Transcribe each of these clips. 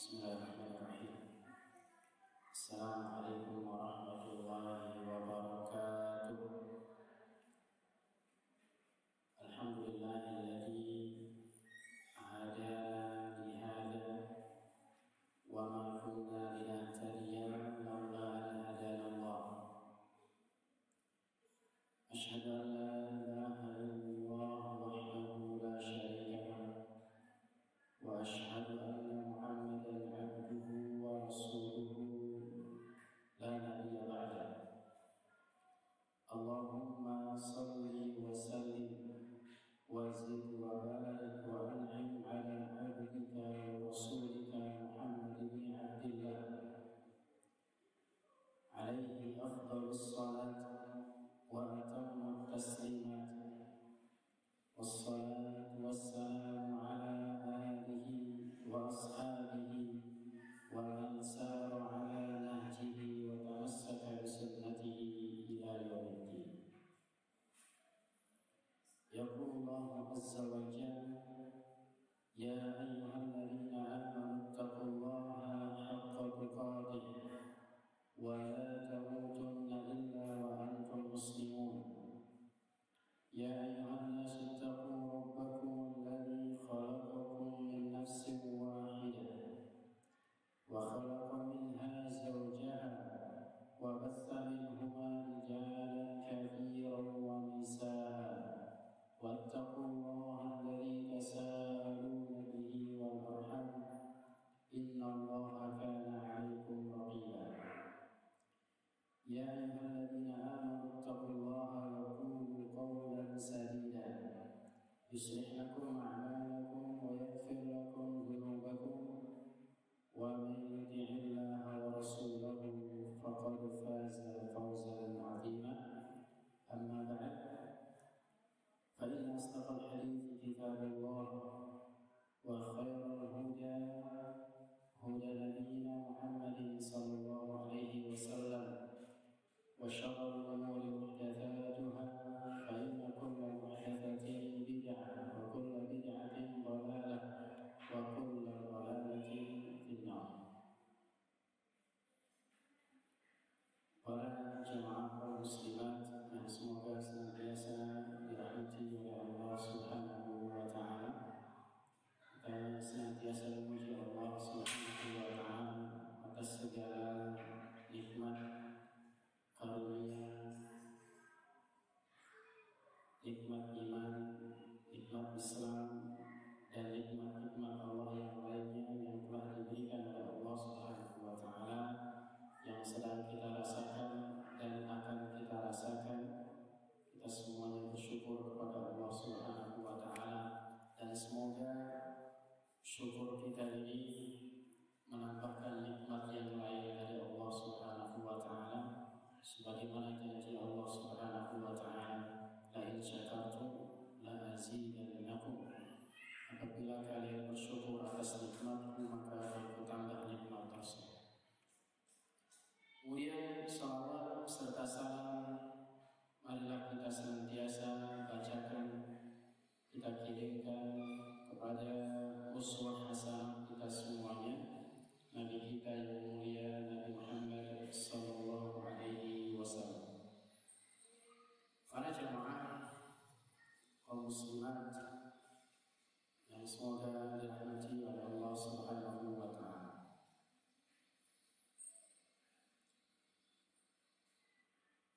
بسم الله الرحمن الرحيم. السلام عليكم ورحمة الله وبركاته.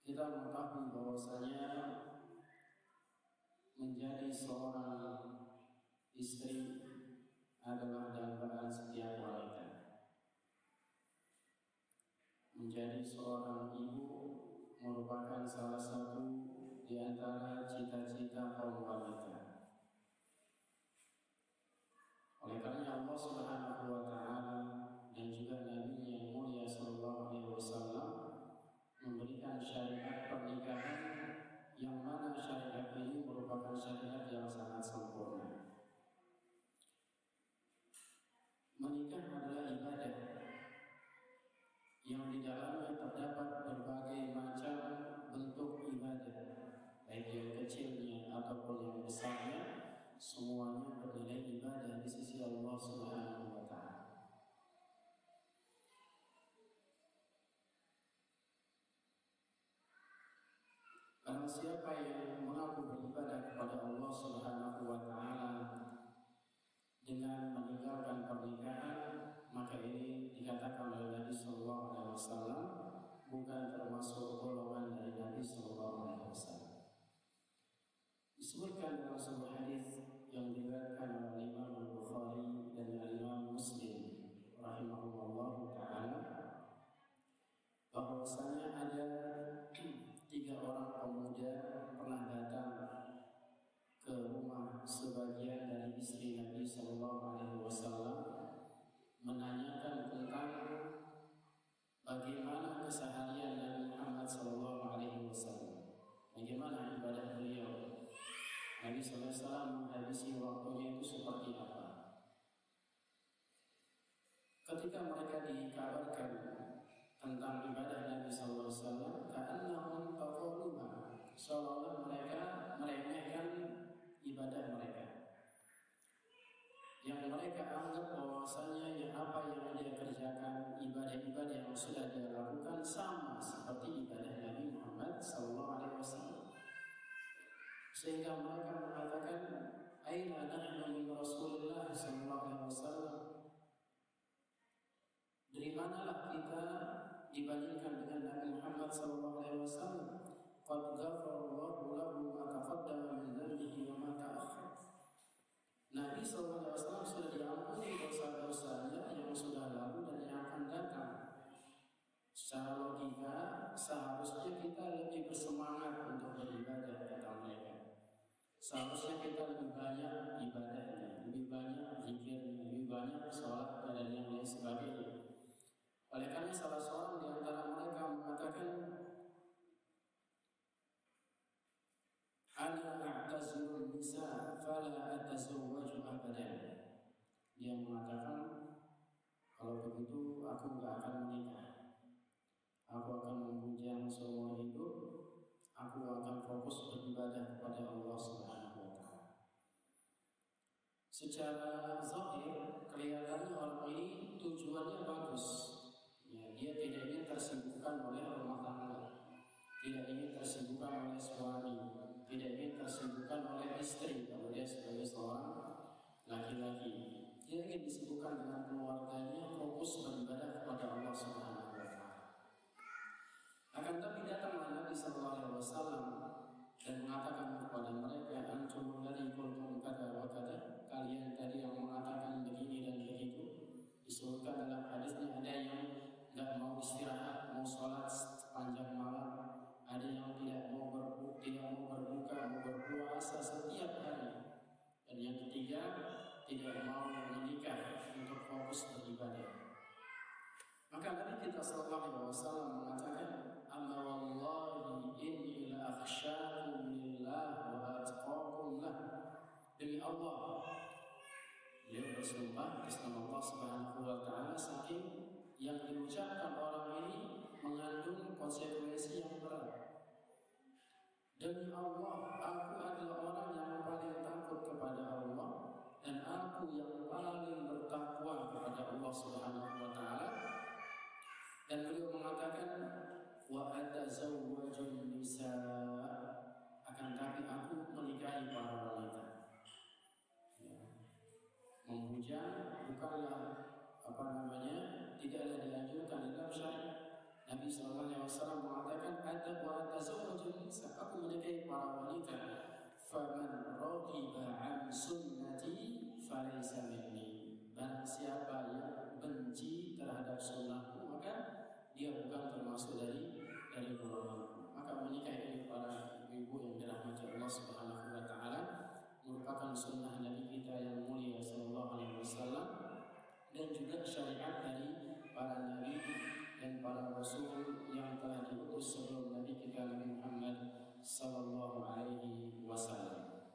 kita mengetahui bahwasanya menjadi seorang istri adalah dambaan setiap wanita. Menjadi seorang ibu merupakan salah satu di antara cita-cita kaum wanita. Oleh karena Allah Subhanahu wa taala Menghabisi waktunya itu seperti apa? Ketika mereka dikabarkan tentang ibadah Nabi Sallallahu Alaihi Wasallam, karena taquluha, seolah mereka meremehkan ibadah mereka. Yang mereka anggap bahwasanya yang apa yang dia kerjakan ibadah-ibadah yang sudah dia lakukan sama seperti ibadah Nabi Muhammad Sallallahu Alaihi Wasallam. Sehingga mereka mengatakan, Aina nahnu min Rasulullah Sallallahu Alaihi Wasallam. Dari manalah kita dibandingkan dengan Nabi Muhammad sallallahu alaihi wasallam? Qad ghafarallahu lahu ma taqaddama min dhanbihi wa ma ta'akhkhar. Nabi sallallahu alaihi wasallam sudah diampuni dosa-dosanya yang sudah lalu dan yang akan datang. Secara logika, seharusnya kita lebih bersemangat untuk beribadah kata mereka. Seharusnya kita lebih banyak ibadahnya, lebih banyak zikirnya, lebih banyak sholat dan yang lain sebagainya. Oleh karena salah seorang di antara mereka mengatakan Ana a'tazirun nisa fala atazawwaju abadan. Dia mengatakan kalau begitu aku nggak akan menikah. Aku akan membujang seumur hidup. Aku akan fokus beribadah kepada Allah Subhanahu. Secara zahir kelihatannya orang ini tujuannya bagus, Ya, dia tidak ingin tersibukkan oleh rumah tangga, tidak ingin tersibukkan oleh suami, tidak ingin tersibukkan oleh istri. Kalau dia sebagai seorang laki-laki. Dia ingin disibukkan dengan keluarganya, fokus beribadah kepada Allah Subhanahu wa taala. Akan tapi datanglah Nabi sallallahu alaihi wasallam dan mengatakan kepada mereka antum dari kuntum kada wa kada kalian tadi yang mengatakan begini dan begitu disebutkan dalam hadisnya ada yang nggak mau istirahat, mau sholat sepanjang malam, ada yang tidak mau berbuka, tidak mau berbuka, mau berpuasa setiap hari, dan yang ketiga tidak mau menikah untuk fokus beribadah. Maka Nabi kita Sallallahu Alaihi Wasallam bersumpah atas nama Allah Subhanahu wa taala saking yang diucapkan orang ini mengandung konsekuensi yang berat. Demi Allah, aku adalah orang yang paling takut kepada Allah dan aku yang paling bertakwa kepada Allah Subhanahu wa taala. Dan beliau mengatakan wa atazawwajun nisa akan tapi aku menikahi para wanita. Membujang bukanlah apa namanya tidaklah dianjurkan dalam syariat. Nabi Sallallahu Alaihi Wasallam mengatakan ada wa tazawwajun nisa aku menikahi para wanita. Faman raghiba an sunnati falaysa minni. Barang siapa yang benci terhadap sunnahku maka dia bukan termasuk dari dari golonganku. Maka menikah ini para ibu yang dirahmati Allah Subhanahu wa taala merupakan sunnah Nabi kita yang mulia wasallam dan juga syariat dari para nabi dan para rasul yang telah diutus sebelum Nabi kita Nabi Muhammad sallallahu alaihi wasallam.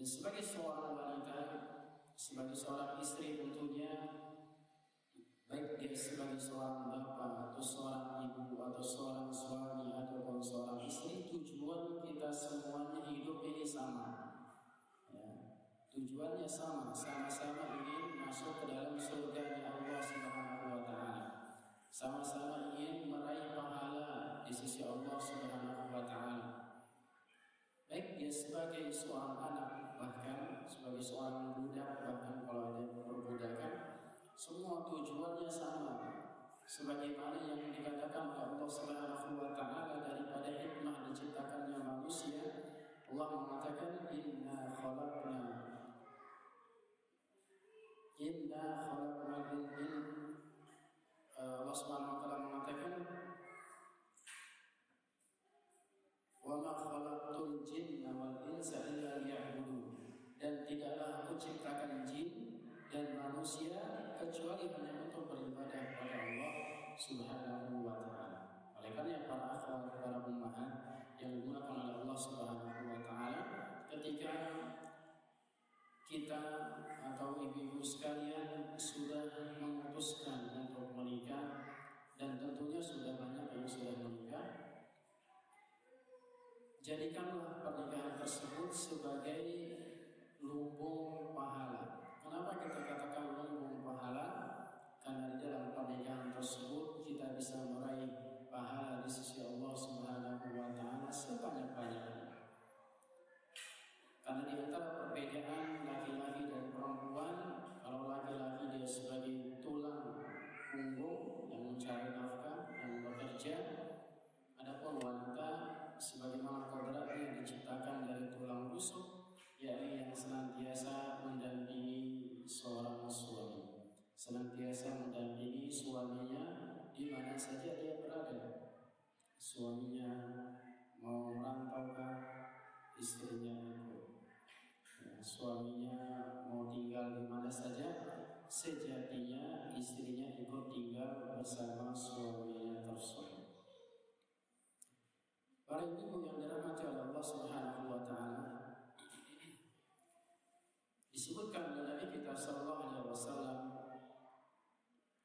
Dan sebagai seorang wanita, sebagai seorang istri tentunya baik dia sebagai seorang bapak atau seorang ibu atau seorang suami ataupun seorang istri tujuan kita semuanya hidup ini sama. Tujuannya sama sama-sama ingin masuk ke dalam surga Allah Subhanahu wa taala sama-sama ingin meraih pahala di sisi Allah Subhanahu wa taala. Baik dia sebagai seorang anak bahkan sebagai seorang budak bahkan kalau ada perbudakan semua tujuannya sama sebagaimana yang dikatakan oleh Allah Subhanahu wa taala daripada hikmah diciptakannya manusia Allah mengatakan inna inna khalaqna in Allah Subhanahu wa taala mengatakan wa ma khalaqtul jinna wal insa illa liya'budun dan tidaklah aku ciptakan jin dan manusia kecuali hanya untuk beribadah kepada Allah Subhanahu wa taala. Oleh karena para akhwat, para ummahat yang digunakan oleh Allah Subhanahu wa taala ketika kita atau ibu-ibu sekalian sudah memutuskan untuk menikah dan tentunya sudah banyak yang sudah menikah jadikanlah pernikahan tersebut sebagai lumbung pahala. Kenapa kita katakan lumbung pahala? Karena di dalam pernikahan tersebut kita bisa meraih pahala di sisi Allah Subhanahu wa taala sebanyak-banyaknya. Karena di antara perbedaan laki-laki dan perempuan, kalau laki-laki dia sebagai tulang punggung yang mencari nafkah, yang bekerja, adapun wanita sebagaimana kodratnya diciptakan dari tulang rusuk yakni yang senantiasa mendampingi seorang suami. Senantiasa mendampingi suaminya di mana saja dia berada. Suaminya mau merantau istrinya? ya, suaminya mau tinggal di mana saja sejatinya istrinya ikut tinggal bersama suaminya tersebut. Para ibu yang dirahmati Allah Subhanahu wa taala, disebutkan oleh Nabi kita sallallahu alaihi wasallam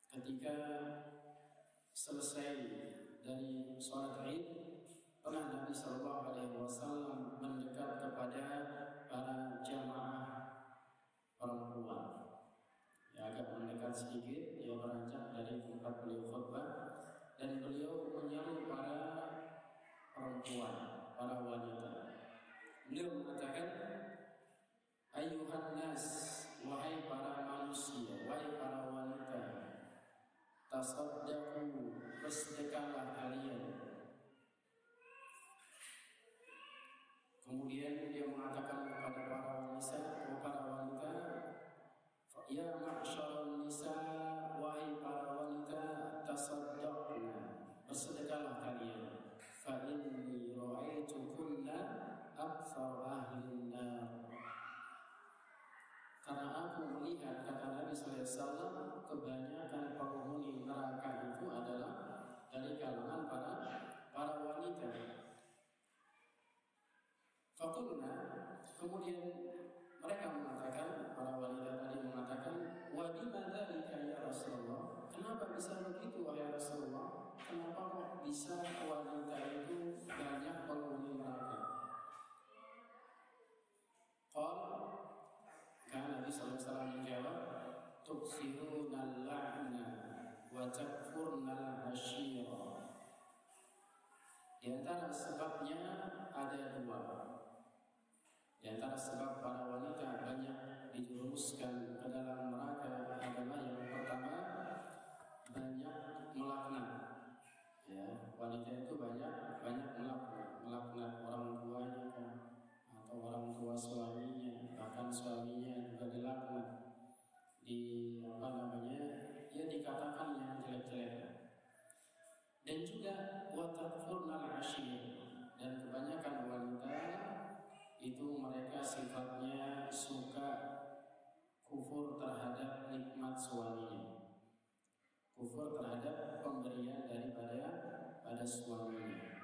ketika selesai dari sholat Id pernah Nabi sallallahu alaihi wasallam mendekat kepada para jamaah perempuan. Ya agak mendekat sedikit dia beranjak dari tempat beliau khutbah. Dan beliau menyeru para perempuan para wanita. Beliau mengatakan Ayuhan nas, wahai para manusia, wahai para wanita, tasaddaqu, bersedekahlah kalian. Kemudian dia mengatakan aku melihat kata Nabi SAW kebanyakan penghuni neraka itu adalah dari kalangan para para wanita. Fakulna kemudian mereka mengatakan para wanita tadi mengatakan wadi dzalika ya Rasulullah? Kenapa bisa begitu wahai Rasulullah? Kenapa kok bisa wanita itu banyak penghuni neraka? Qal karena Nabi SAW menjawab Tuksiruna la'na Wa takfurna ashira Di antara sebabnya ada dua. Di antara sebab para wanita banyak dijerumuskan ke dalam neraka adalah yang pertama banyak melaknat. Ya wanita itu banyak banyak melaknat. Melaknat orang tuanya atau orang tua suaminya suaminya juga dilaknat di apa namanya ya dikatakan yang jelek-jelek. Dan juga watakfurnal asyir dan kebanyakan wanita itu mereka sifatnya suka kufur terhadap nikmat suaminya. Kufur terhadap pemberian daripada pada suaminya.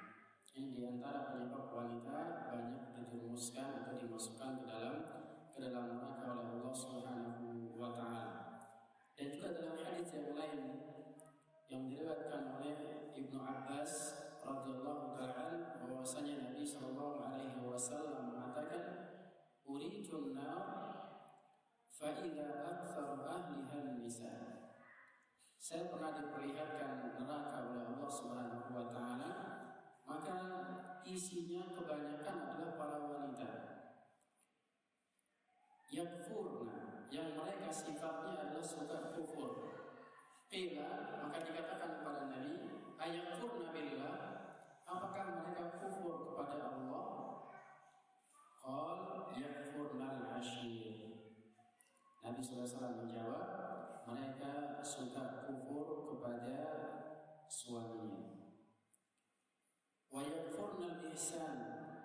Ini di antara penyebab wanita banyak dijerumuskan atau dimasukkan ke dalam ke dalam neraka oleh Allah Subhanahu wa taala. Dan juga dalam hadis yang lain yang diriwayatkan oleh Ibnu Abbas radhiyallahu taala bahwasanya Nabi sallallahu alaihi wasallam mengatakan uridun nar fa idza aktsar ahliha nisa saya pernah diperlihatkan neraka oleh Allah Subhanahu wa taala isinya kebanyakan adalah para. Yakfurna, yang mereka sifatnya adalah suka kufur. Qila, maka dikatakan kepada Nabi, ayakfurna billah, apakah mereka kufur kepada Allah? Qal yakfurna al-ashir. Nabi SAW menjawab, mereka suka kufur kepada suaminya. Wa yakfurna ihsan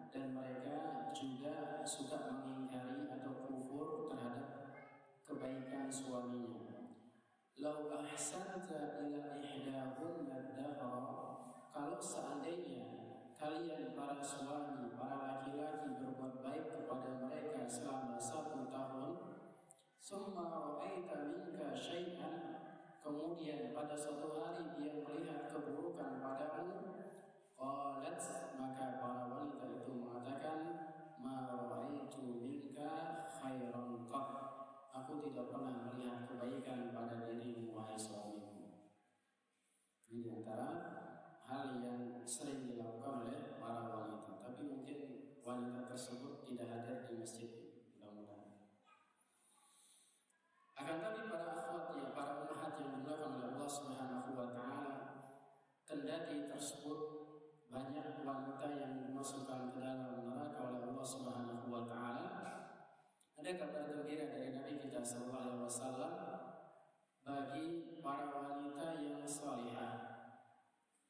dan mereka juga suka mengingkari kebaikan suaminya. Lau ahsanta ila ihdahunna dahra kalau seandainya kalian para suami, para laki-laki berbuat baik kepada mereka selama satu tahun, summa ra'aita minka syai'an kemudian pada suatu hari dia melihat keburukan padamu Qalat maka para wanita itu mengatakan ma raaitu minka khairan qat. Aku tidak pernah melihat kebaikan pada dirimu wahai suamiku. Ini antara hal yang sering dilakukan oleh para wanita, tapi mungkin wanita tersebut tidak hadir di masjid mudah-mudahan. Akan tapi para akhwat ya, para umat yang dimuliakan oleh Allah Subhanahu wa taala, kendati tersebut banyak wanita yang dimasukkan ke dalam neraka oleh Allah Subhanahu wa taala. Ada kabar gembira Nabi sallallahu alaihi wasallam bagi para wanita yang salihah.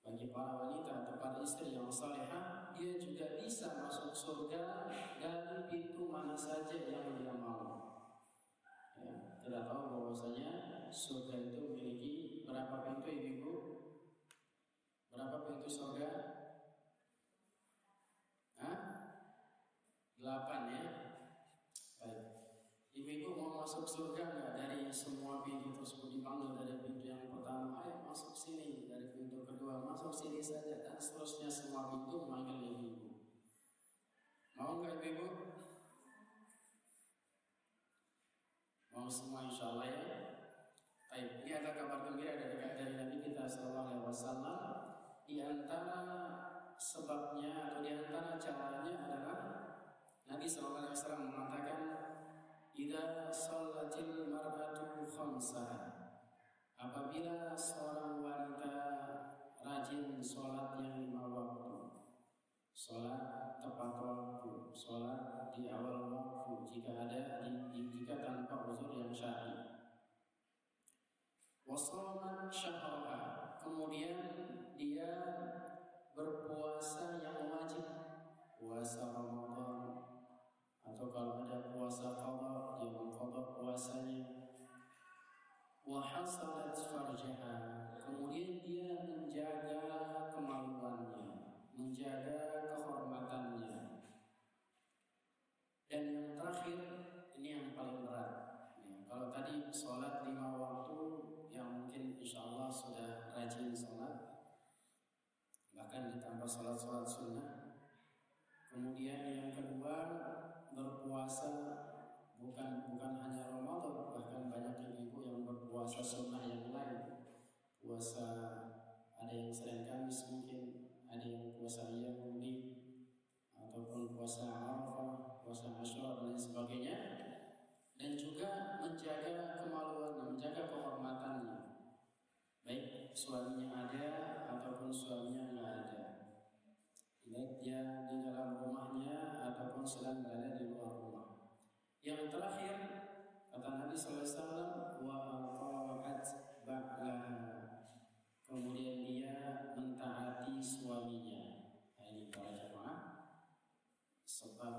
Bagi para wanita atau para istri yang salihah, dia juga bisa masuk surga dari pintu mana saja yang dia mau. Ya, kita tahu bahwasanya surga itu memiliki berapa pintu ibu-ibu? Berapa pintu surga? Hah? Delapan ya. Masuk surga dari semua pintu tersebut dipanggil dari pintu yang pertama, ayo masuk sini dari pintu kedua, masuk sini saja dan seterusnya semua pintu memanggil ibu-ibu. Mau nggak ibu-ibu? Mau semua insya Allah ya. Baik, ini ada kabar gembira dari dari Nabi kita Sallallahu Alaihi Wasallam. Di antara sebabnya atau di antara caranya adalah Nabi SAW mengatakan Ida salatil mar'atu khamsah Apabila seorang wanita rajin sholat yang lima waktu Sholat tepat waktu Sholat di awal waktu Jika ada, jika tanpa uzur yang syar'i. Wasomat syahraha Kemudian dia berpuasa yang wajib. Puasa Ramadan atau kalau ada puasa qada dia mengqada puasanya wa hasalat farjaha. Kemudian dia menjaga kemaluannya menjaga kehormatannya. Dan yang terakhir ini yang paling berat. Ya, kalau tadi sholat lima waktu yang mungkin insya Allah sudah rajin sholat bahkan ditambah sholat-sholat sunnah. Kemudian yang kedua berpuasa bukan bukan hanya Ramadan, bahkan banyak ibu yang berpuasa sunnah yang lain. Puasa ada yang selain Kamis mungkin, ada yang puasa Yahudi ataupun puasa Arafah, puasa Asyura dan lain sebagainya. Dan juga menjaga kemaluan, menjaga kehormatannya. Baik suaminya ada ataupun suaminya nggak ada. Baik di dalam rumahnya ataupun sedang berada di luar rumah. Yang terakhir kata Nabi SAW wa aqaat ba'laha. Kemudian dia mentaati suaminya. Nah, ini para jemaah sebab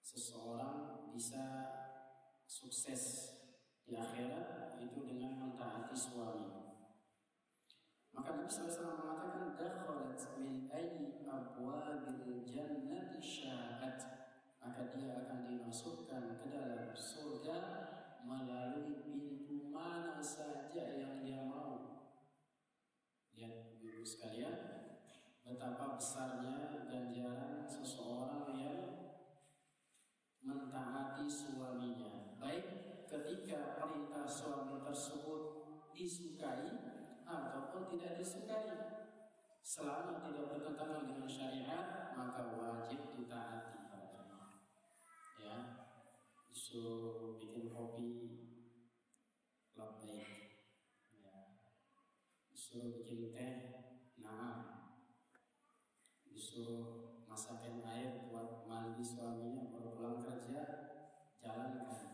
seseorang bisa sukses di akhirat itu dengan mentaati suami. Maka Nabi SAW mengatakan dakhalat min ayyi abwabil jannati sya'at maka dia akan dimasukkan ke dalam surga melalui pintu mana saja yang dia mau. Lihat ibu sekalian, betapa besarnya ganjaran seseorang yang mentaati suaminya, baik ketika perintah suami tersebut disukai ataupun tidak disukai selama tidak bertentangan dengan syariat maka wajib ditaati ya disuruh bikin kopi labbaik ya. Disuruh bikin teh nah disuruh masakin air buat mandi suaminya baru pulang kerja jalankan.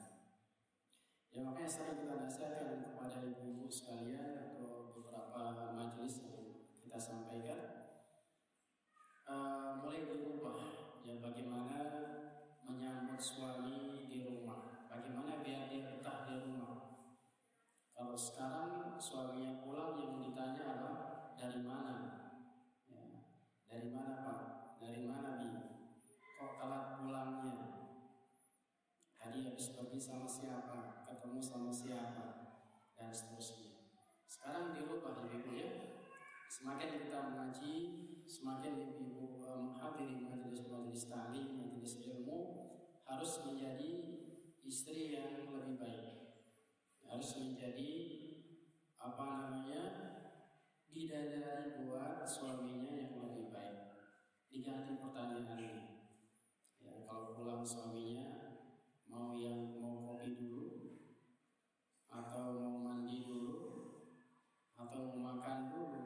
Ya makanya sering kita nasihatkan kepada ibu-ibu sekalian beberapa majelis yang kita sampaikan uh, mulai berubah ya bagaimana menyambut suami di rumah bagaimana biar dia betah di rumah kalau sekarang suaminya pulang yang ditanya adalah dari mana dari mana Pak? Dari mana Bi? Kok telat pulangnya? Tadi habis pergi sama siapa? Ketemu sama siapa? Dan seterusnya. Sekarang dirubah ibu ya. Semakin kita mengaji, semakin ibu-ibu menghadiri majelis-majelis tali, majelis ilmu harus menjadi istri yang lebih baik. Harus menjadi apa namanya bidadari buat suaminya yang lebih baik. Diganti pertanyaannya. Ya, kalau pulang suaminya mau yang mau kopi dulu atau mau mandi dulu atau mau makan dulu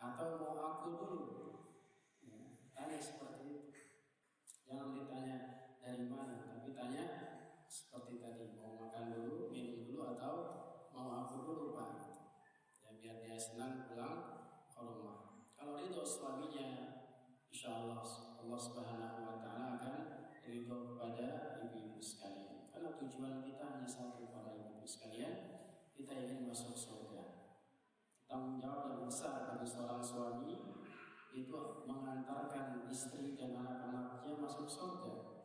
atau mau aku dulu. Ya, tanya seperti itu. Jangan ditanya dari mana, tapi tanya seperti tadi mau makan dulu, minum dulu atau mau aku dulu pak ya biar dia senang pulang ke rumah. Kalau ridho suaminya, insya Allah Allah Subhanahu Wa Taala akan ridho kepada ibu-ibu sekalian. Karena tujuan kita hanya satu para ibu-ibu sekalian, kita ingin masuk surga. Tanggung jawab yang besar bagi seorang suami itu mengantarkan istri dan anak-anaknya masuk surga.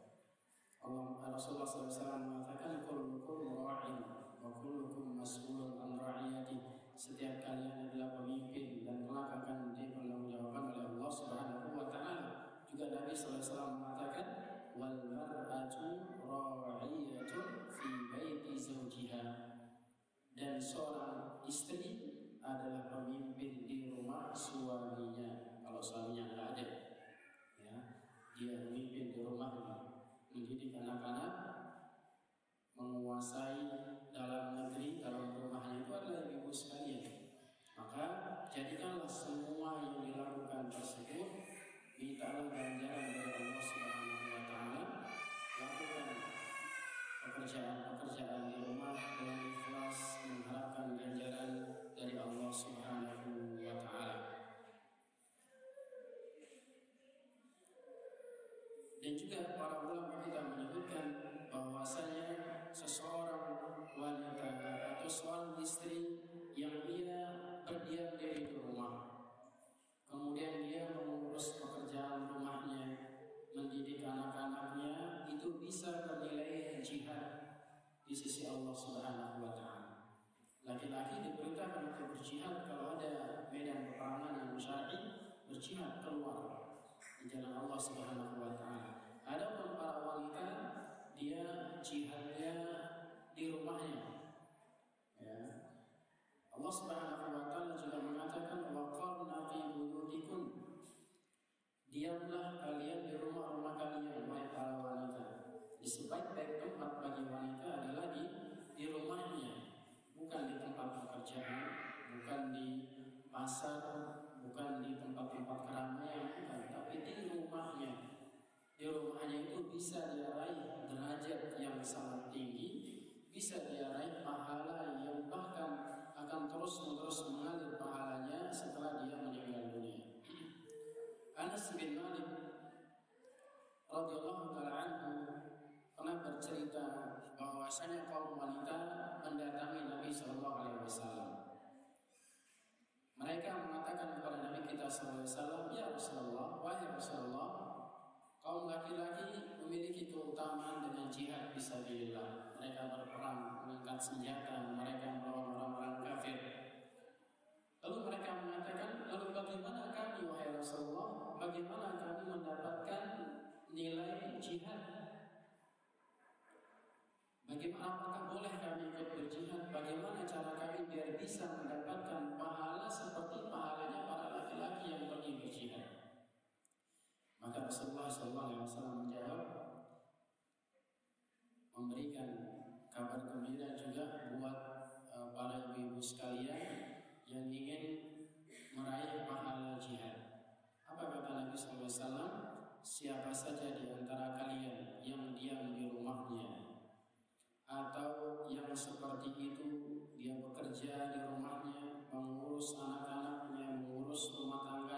Allah Rasulullah SAW mengatakan kullukum ra'in wa kullukum mas'ulun an ra'iyati. Setiap kalian adalah pemimpin dan kelak akan dipertanggungjawabkan oleh Allah Subhanahu wa taala. Juga Nabi SAW mengatakan wal mar'atu ra'iyatun fi baiti zawjiha. Dan seorang istri adalah pemimpin di rumah suaminya. Kalau suaminya nggak ada, ya dia pemimpin di rumahnya mendidik anak-anak, menguasai dalam negeri, dalam rumahnya itu adalah ibu sekalian. Maka jadikanlah semua yang dilakukan tersebut mintalah ganjaran dari Allah Subhanahu wa taala. Lakukan pekerjaan-pekerjaan di rumah dengan Dan juga para ulama kita menyebutkan bahwasanya seseorang wanita atau seorang istri yang dia berdiam diri di rumah, kemudian dia mengurus pekerjaan rumahnya, mendidik anak-anaknya, itu bisa bernilai jihad di sisi Allah Subhanahu wa taala. Laki-laki diperintahkan untuk berjihad kalau ada medan peperangan yang syar'i, berjihad keluar di jalan Allah Subhanahu wa taala. Adapun para wanita dia jihadnya di rumahnya. Ya. Allah Subhanahu wa taala juga mengatakan wa qarna fi buyutikum. Diamlah kalian di rumah-rumah kalian wahai para wanita. Di sebaik-baik tempat bagi wanita adalah di di rumahnya, bukan di tempat pekerjaan, bukan di pasar, bukan di tempat-tempat keramaian, bukan, tapi di rumahnya. Di rumahnya itu bisa dia raih derajat yang sangat tinggi, bisa dia raih pahala yang bahkan akan terus-menerus mengalir pahalanya setelah dia meninggal dunia. Anas bin Malik radhiyallahu taala anhu pernah bercerita bahwasanya kaum wanita mendatangi Nabi Shallallahu alaihi wasallam. Mereka mengatakan kepada Nabi kita SAW, Ya Rasulullah, wahai Rasulullah, kaum laki-laki memiliki keutamaan dengan jihad fisabilillah. Mereka berperang, mengangkat senjata, mereka melawan orang-orang kafir. Lalu mereka mengatakan, lalu bagaimana kami, wahai Rasulullah, bagaimana kami mendapatkan nilai jihad? Bagaimana apakah boleh kami ikut berjihad? Bagaimana cara kami biar bisa mendapatkan pahala seperti pahalanya Rasulullah SAW menjawab memberikan kabar gembira juga buat e, para ibu-ibu sekalian yang ingin meraih pahala jihad. Apa kata Nabi SAW? Siapa saja di antara kalian yang diam di rumahnya atau yang seperti itu dia bekerja di rumahnya, mengurus anak-anaknya, mengurus rumah tangga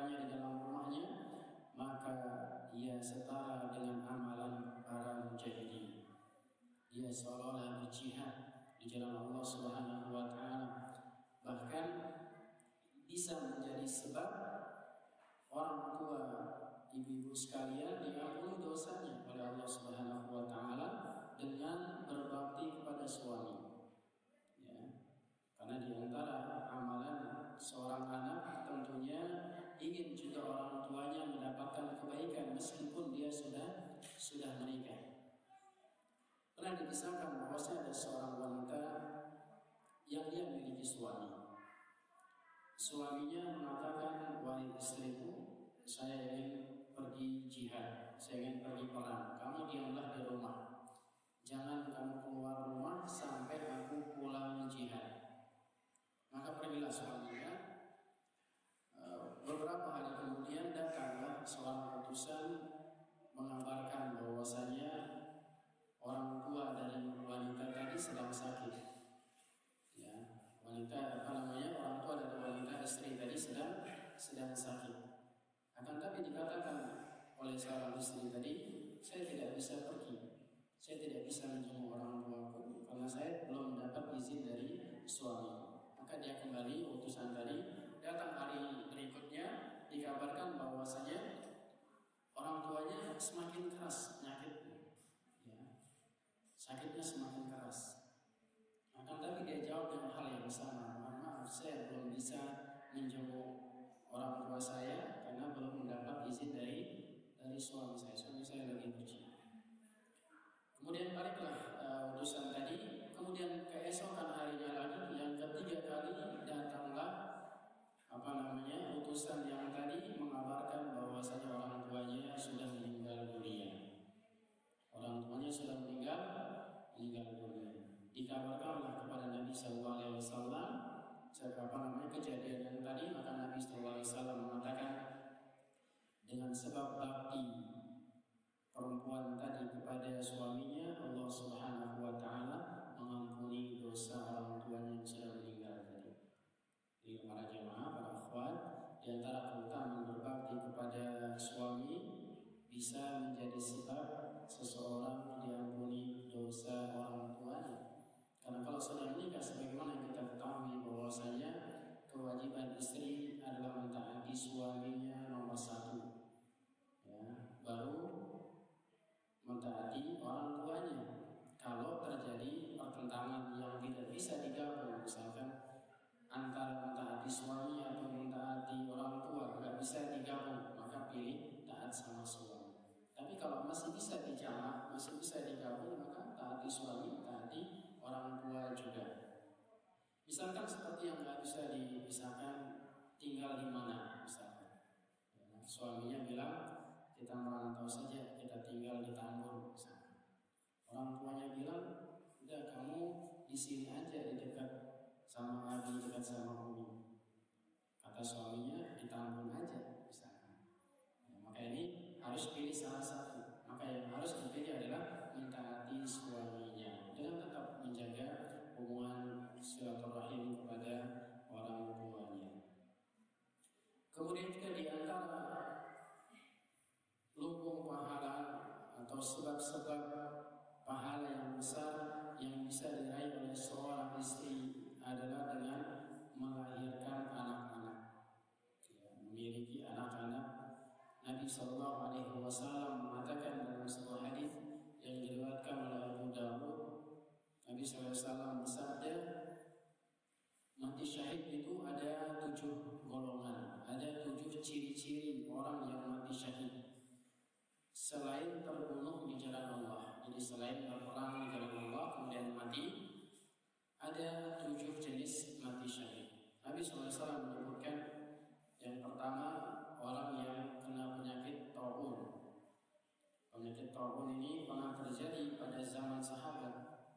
ia setara dengan amalan para mujahidin. Dia seolah-olah berjihad di jalan Allah Subhanahu wa taala. Bahkan bisa menjadi sebab orang tua ibu-ibu sekalian diampuni dosanya oleh Allah Subhanahu wa taala dengan berbakti kepada suami. Ya. Karena di antara amalan seorang anak tentunya ingin juga orang tuanya mendapatkan kebaikan meskipun dia sudah sudah menikah. Pernah dikisahkan bahwa ada seorang wanita yang dia memiliki suami. Suaminya mengatakan, wahai istriku, saya ingin pergi jihad, saya ingin pergi perang. Kamu diamlah di rumah. Jangan kamu keluar rumah sampai aku pulang jihad. Maka pergilah suaminya. Beberapa hari kemudian datanglah seorang utusan mengabarkan bahwasanya orang tua dari wanita tadi sedang sakit. Ya, wanita apa namanya orang tua dari wanita istri tadi sedang sedang sakit. Akan tapi dikatakan oleh seorang istri tadi, saya tidak bisa pergi, saya tidak bisa menjenguk orang tuaku karena saya belum mendapat izin dari suami. Maka dia kembali utusan tadi datang hari berikutnya dikabarkan bahwasanya orang tuanya semakin keras penyakitnya. Ya. Sakitnya semakin keras. Akan tapi dia jawab dengan hal yang sama. Maaf, saya belum bisa menjenguk orang tua saya karena belum mendapat izin dari dari suami saya. Suami saya lagi berjihad. Kemudian baliklah uh, tadi. Kemudian keesokan harinya lagi yang ketiga kali datanglah apa namanya utusan yang tadi mengabarkan bahwasanya orang tuanya sudah meninggal dunia. Orang tuanya sudah meninggal meninggal dunia. Dikabarkanlah kepada Nabi Shallallahu Alaihi Wasallam apa namanya kejadian yang tadi maka Nabi Shallallahu Alaihi Wasallam mengatakan dengan sebab bakti perempuan tadi kepada suaminya Allah Subhanahu wa taala mengampuni dosa orang tuanya yang sudah meninggal akhwat, di antara keutamaan berbakti kepada suami bisa menjadi sebab seseorang diampuni dosa orang tuanya. Karena kalau sudah menikah sebagaimana yang kita ketahui bahwasanya kewajiban istri adalah mentaati suaminya nomor satu. Ya, baru mentaati orang tuanya. Kalau terjadi pertentangan yang tidak bisa digabung, misalkan antara mentaati suami atau mentaati orang tua nggak bisa digabung, maka pilih taat sama suami. Tapi kalau masih bisa dijamak, masih bisa digabung, maka taati suami, taati orang tua juga. Misalkan seperti yang nggak bisa dipisahkan, tinggal di mana, misalkan. Ya, suaminya bilang, kita merantau saja, kita tinggal di Tambun misalnya. Orang tuanya bilang, udah kamu di sini aja di dekat sama Abi, dekat sama Umi. Kata suaminya di Tambun aja misalnya. Ya, maka ini harus pilih salah satu. Maka yang harus dipilih adalah mentaati suaminya dengan tetap menjaga hubungan silaturahim kepada orang tuanya. Kemudian juga di antara lumbung pahala atau sebab-sebab Wasallam mengatakan dalam sebuah hadis yang diriwayatkan oleh Abu Dawud, Nabi Wasallam bersabda, mati syahid itu ada tujuh golongan, ada tujuh ciri-ciri orang yang mati syahid selain terbunuh di jalan Allah. Jadi selain berperang di jalan Allah kemudian mati, ada tujuh jenis mati syahid. Nabi SAW menyebutkan yang pertama orang yang kena penyakit taun. Penyakit taun ini pernah terjadi pada zaman sahabat.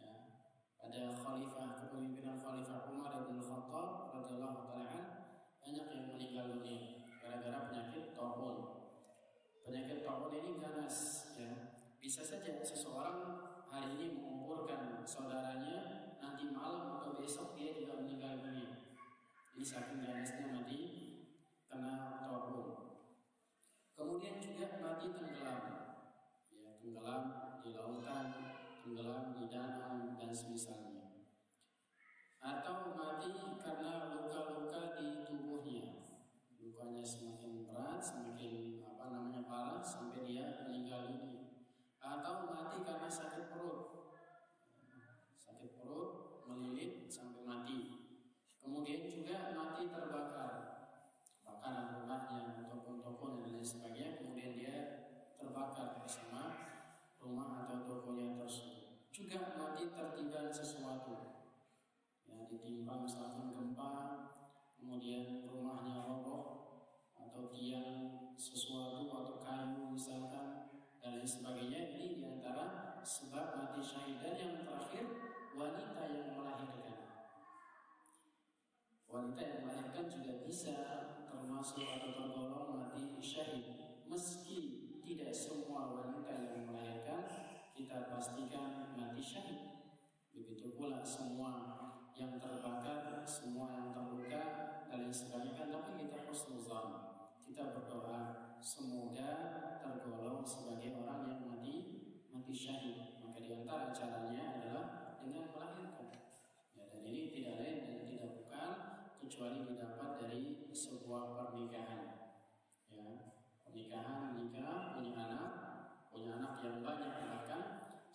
Ya, pada khalifah kepemimpinan khalifah Umar bin Khattab radhiyallahu taala banyak yang meninggal dunia gara-gara penyakit taun. Penyakit taun ini ganas ya. Bisa saja seseorang hari ini mengumpulkan saudaranya nanti malam atau besok dia juga meninggal dunia. Ini saking ganasnya mati kena taubun. Kemudian juga mati tenggelam, tenggelam di lautan, tenggelam di danau dan semisalnya. Atau mati karena luka-luka di tubuhnya, lukanya semakin berat, semakin apa namanya parah sampai dia meninggal dunia. Atau mati karena sakit perut, sakit perut melilit sampai mati. Kemudian juga mati terbakar, bakaran rumahnya ataupun toko dan lain sebagainya. Kemudian dia terbakar bersama rumah atau tokonya tersebut. Juga mati tertinggal sesuatu, ya ditimpa misalkan gempa, kemudian rumahnya roboh atau tiang sesuatu atau kayu misalkan dan lain sebagainya. Ini di antara sebab mati syahid. Dan yang terakhir wanita yang melahirkan. Wanita yang melahirkan juga bisa termasuk atau tergolong mati syahid. Meski tidak semua wanita yang melahirkan kita pastikan mati syahid begitu pula semua yang terbakar semua yang terluka dan lain sebagainya tapi kita husnuzan kita berdoa semoga tergolong sebagai orang yang mati mati syahid. Maka di antara caranya adalah dengan melahirkan. Ya, dan ini tidak lain dan tidak bukan kecuali didapat dari sebuah pernikahan. Pernikahan nikah punya anak, punya anak yang banyak bahkan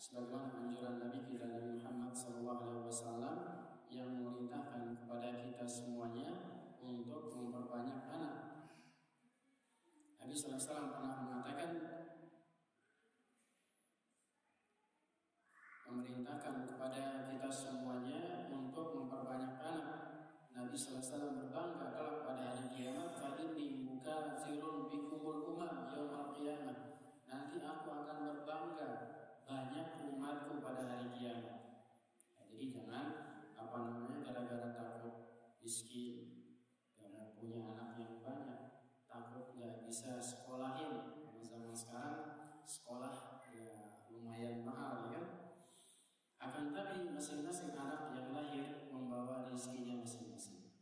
sebagaimana anjuran Nabi kita Nabi Muhammad SAW yang memerintahkan kepada kita semuanya untuk memperbanyak anak Nabi SAW pernah mengatakan memerintahkan kepada kita semuanya untuk memperbanyak anak. Nabi SAW berbangga kalau pada hari kiamat Fadini buka zirun bikumul umam yaumul qiyamah Nanti aku akan berbangga banyak pada hari kiamat. Ya, Jadi jangan apa namanya gara-gara takut miskin dan punya anak yang banyak takut nggak bisa sekolahin. Karena zaman sekarang sekolah ya lumayan mahal ya kan? Akan tapi masing-masing anak yang lahir membawa rezekinya masing-masing.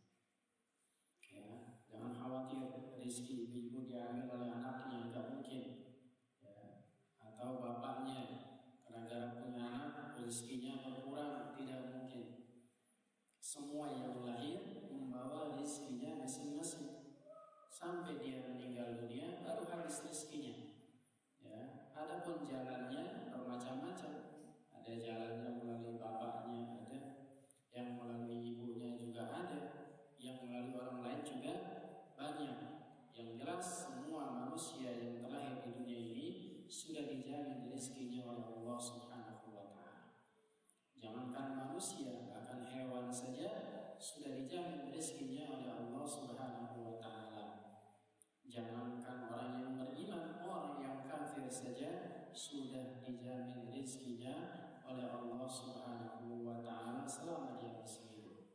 Ya jangan khawatir rezeki ibu diambil oleh anaknya nggak mungkin. Ya atau bapaknya karena gara punya rezekinya berkurang tidak mungkin semua yang lahir membawa rezekinya masing-masing sampai dia meninggal dunia baru habis rezekinya. Ya, adapun jalannya bermacam-macam. Ada jalannya melalui bapaknya, ada yang melalui ibunya juga ada, yang melalui orang lain juga banyak. Yang jelas semua manusia yang terlahir di dunia ini sudah dijamin rezekinya oleh Allah Subhanahu wa taala. Jangankan manusia, bahkan hewan saja sudah dijamin rezekinya oleh Allah Subhanahu wa taala. Jangankan orang yang beriman, orang yang kafir saja sudah dijamin rezekinya oleh Allah Subhanahu wa taala selama dia masih hidup.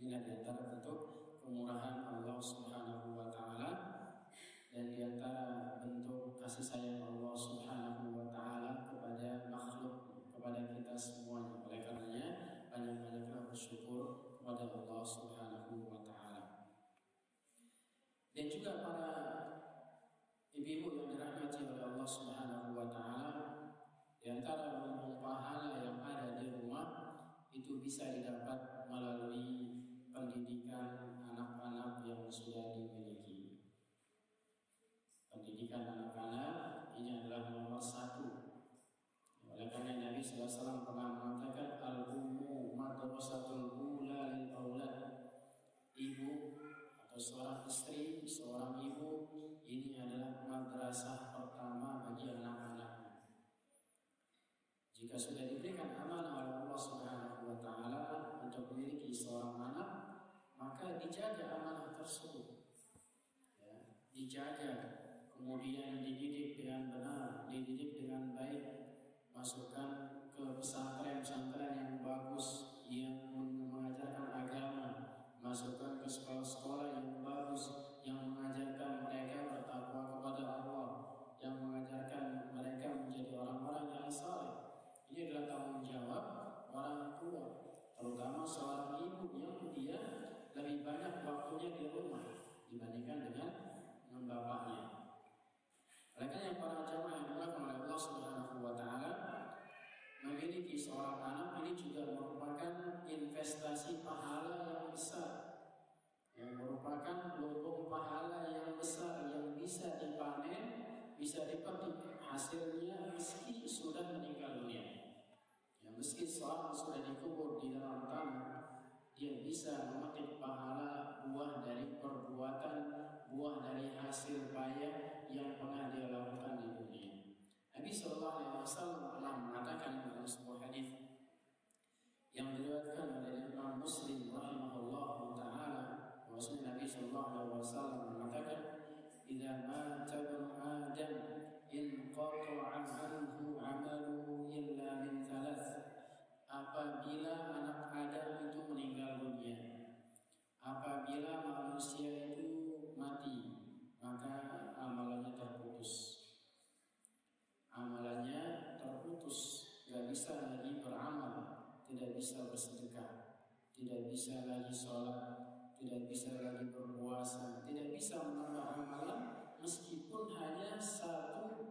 Inilah di antara bentuk kemurahan Allah Subhanahu wa taala dan di antara bentuk kasih sayang Allah Subhanahu wa taala kepada makhluk kepada kita semuanya. Oleh karenanya banyak-banyaklah bersyukur kepada Allah Subhanahu wa taala. Dan juga para sudah dikubur di dalam tanah, dia bisa memetik pahala buah dari perbuatan, buah dari hasil payah yang pernah dia lakukan di dunia. Nabi Shallallahu Alaihi Wasallam telah mengatakan dalam sebuah hadis yang diriwayatkan oleh Imam Muslim rahimahullah taala bahwasanya Nabi Shallallahu Alaihi Wasallam mengatakan إذا مات ابن آدم انقطع عنه عمله إلا من ثلاث apabila anak Adam itu meninggal dunia apabila manusia itu mati maka amalannya terputus. Amalannya terputus. Tidak bisa lagi beramal tidak bisa bersedekah tidak bisa lagi sholat tidak bisa lagi berpuasa, tidak bisa menambah amalan meskipun hanya satu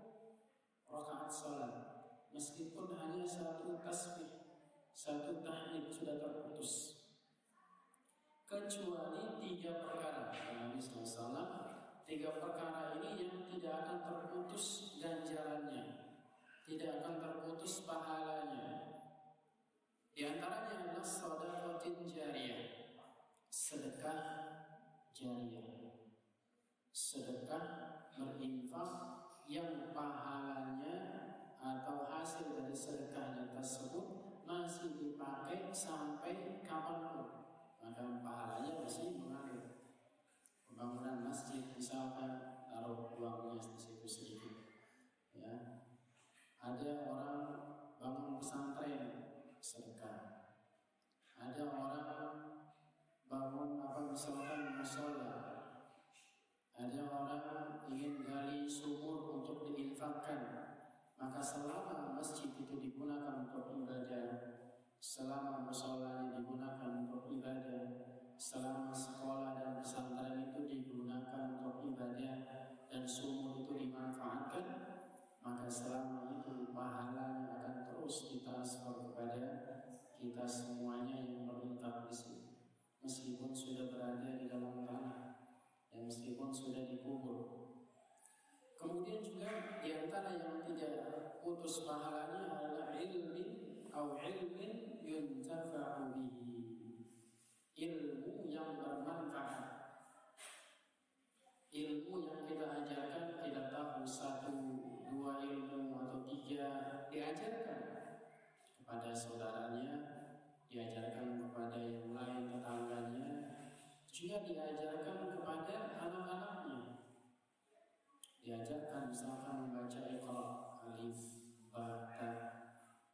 rakaat salat, meskipun hanya satu tasbih, satu tahmid sudah terputus. Kecuali tiga perkara, Nabi SAW, tiga perkara ini yang tidak akan terputus ganjarannya, tidak akan terputus pahalanya. Di antaranya adalah sadaqatin jariyah sedekah jariah. Sedekah berinfak yang pahalanya atau hasil dari sedekahnya tersebut masih dipakai sampai kapan pun. Maka pahalanya masih mengalir. Pembangunan masjid misalkan taruh uangnya di situ sedikit. Ya, ada orang bangun pesantren sedekah. Ada orang bangun apa misalkan musola ada orang ingin gali sumur untuk diinfakkan maka selama masjid itu digunakan untuk ibadah selama musolanya digunakan untuk ibadah selama sekolah dan pesantren itu digunakan untuk ibadah dan sumur itu dimanfaatkan maka selama itu pahalanya akan terus ditransfer kepada kita semuanya yang berinfak di sini meskipun sudah berada di dalam tanah dan meskipun sudah dikubur. Kemudian juga di antara yang tidak putus pahalanya adalah ilmin atau ilmin yuntafa'u bihi. Ilmu yang bermanfaat. Ilmu yang kita ajarkan tidak tahu satu, dua ilmu atau tiga diajarkan kepada saudaranya, diajarkan kepada yang lain tetangganya, juga diajarkan kepada anak-anaknya. Diajarkan misalkan membaca Iqra, Alif, Ba, Ta.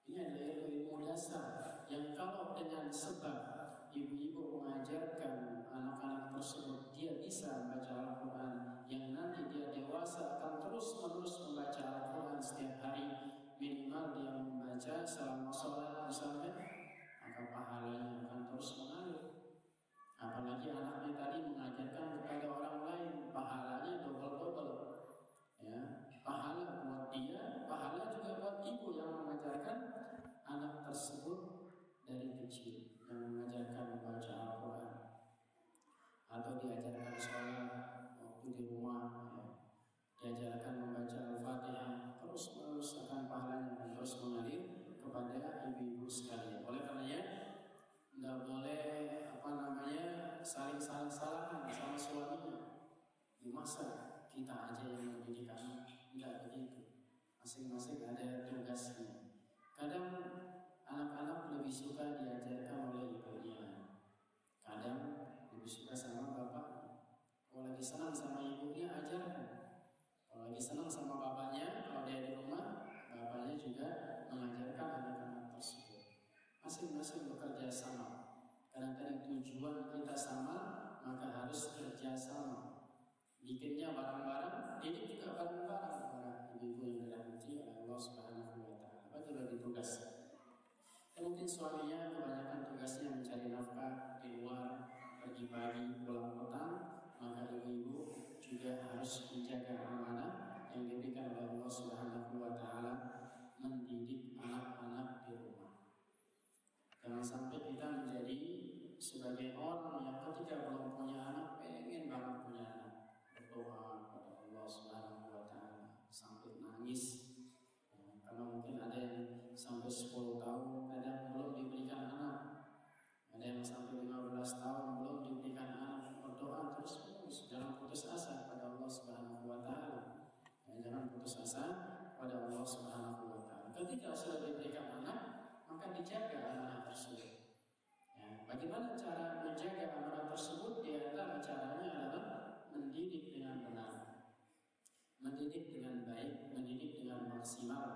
Ini adalah ilmu dasar yang kalau dengan sebab ibu-ibu mengajarkan anak-anak tersebut dia bisa membaca Al-Quran yang nanti dia dewasa akan terus-menerus membaca Al-Quran setiap hari minimal dia membaca selama sholat misalnya maka pahalanya akan terus mengalir. Apalagi anaknya tadi mengajarkan kepada orang lain, pahalanya double-double. Pahala buat dia, pahala juga buat ibu yang mengajarkan anak tersebut dari kecil yang mengajarkan membaca Al-Quran atau diajarkan sholat waktu di rumah ya. diajarkan membaca Al-Fatihah terus menerus akan pahalanya terus mengalir kepada ibu-ibu sekalian. Oleh karenanya tidak boleh apa namanya saling salah-salahan sama suaminya. Di masa kita aja yang mendidik anak, tidak begitu. Masing-masing ada tugasnya. Kadang anak-anak lebih suka diajarkan oleh ibunya. Kadang lebih suka sama bapak. Kalau lagi senang sama ibunya ajarkan. Kalau lagi senang sama bapaknya, kalau dia di rumah, bapaknya juga mengajarkan anak-anak tersebut. Masing-masing bekerja sama. Karena tadi tujuan kita sama, maka harus kerja sama. Bikinnya bareng-bareng, ini juga bareng-bareng para ibu-ibu yang dirahmati Allah Subhanahu wa taala. Bagi bagi tugas. Ya, mungkin suaminya kebanyakan tugasnya mencari nafkah di luar, pergi pagi, pulang petang, maka ibu-ibu juga harus menjaga amanah yang diberikan oleh Allah Subhanahu wa taala mendidik anak-anak di rumah. Jangan sampai kita menjadi sebagai orang yang ketika belum punya anak pengen banget punya berdoa kepada Allah Subhanahu wa taala sampai nangis. Karena mungkin ada yang sampai 10 tahun kadang belum diberikan anak. Ada yang sampai 15 tahun belum diberikan anak. Berdoa terus menerus jangan putus asa pada Allah Subhanahu wa taala. Jangan putus asa pada Allah Subhanahu wa taala. Ketika sudah diberikan anak maka dijaga anak tersebut. Ya, bagaimana cara menjaga anak tersebut? Di antara caranya adalah mendidik dengan benar, mendidik dengan baik, mendidik dengan maksimal,